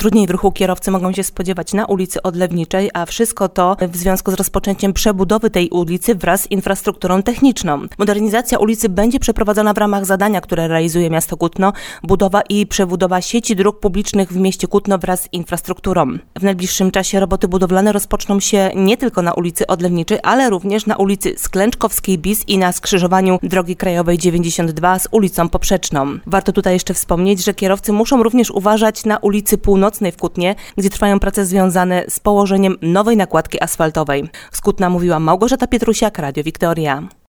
Utrudnień w ruchu kierowcy mogą się spodziewać na ulicy Odlewniczej, a wszystko to w związku z rozpoczęciem przebudowy tej ulicy wraz z infrastrukturą techniczną. Modernizacja ulicy będzie przeprowadzona w ramach zadania, które realizuje miasto Kutno, budowa i przebudowa sieci dróg publicznych w mieście Kutno wraz z infrastrukturą. W najbliższym czasie roboty budowlane rozpoczną się nie tylko na ulicy Odlewniczej, ale również na ulicy Sklęczkowskiej bis i na skrzyżowaniu drogi krajowej 92 z ulicą Poprzeczną. Warto tutaj jeszcze wspomnieć, że kierowcy muszą również uważać na ulicy Północnej w Kutnie, gdzie trwają prace związane z położeniem nowej nakładki asfaltowej. Z Kutna mówiła Małgorzata Pietrusiak, Radio Wiktoria.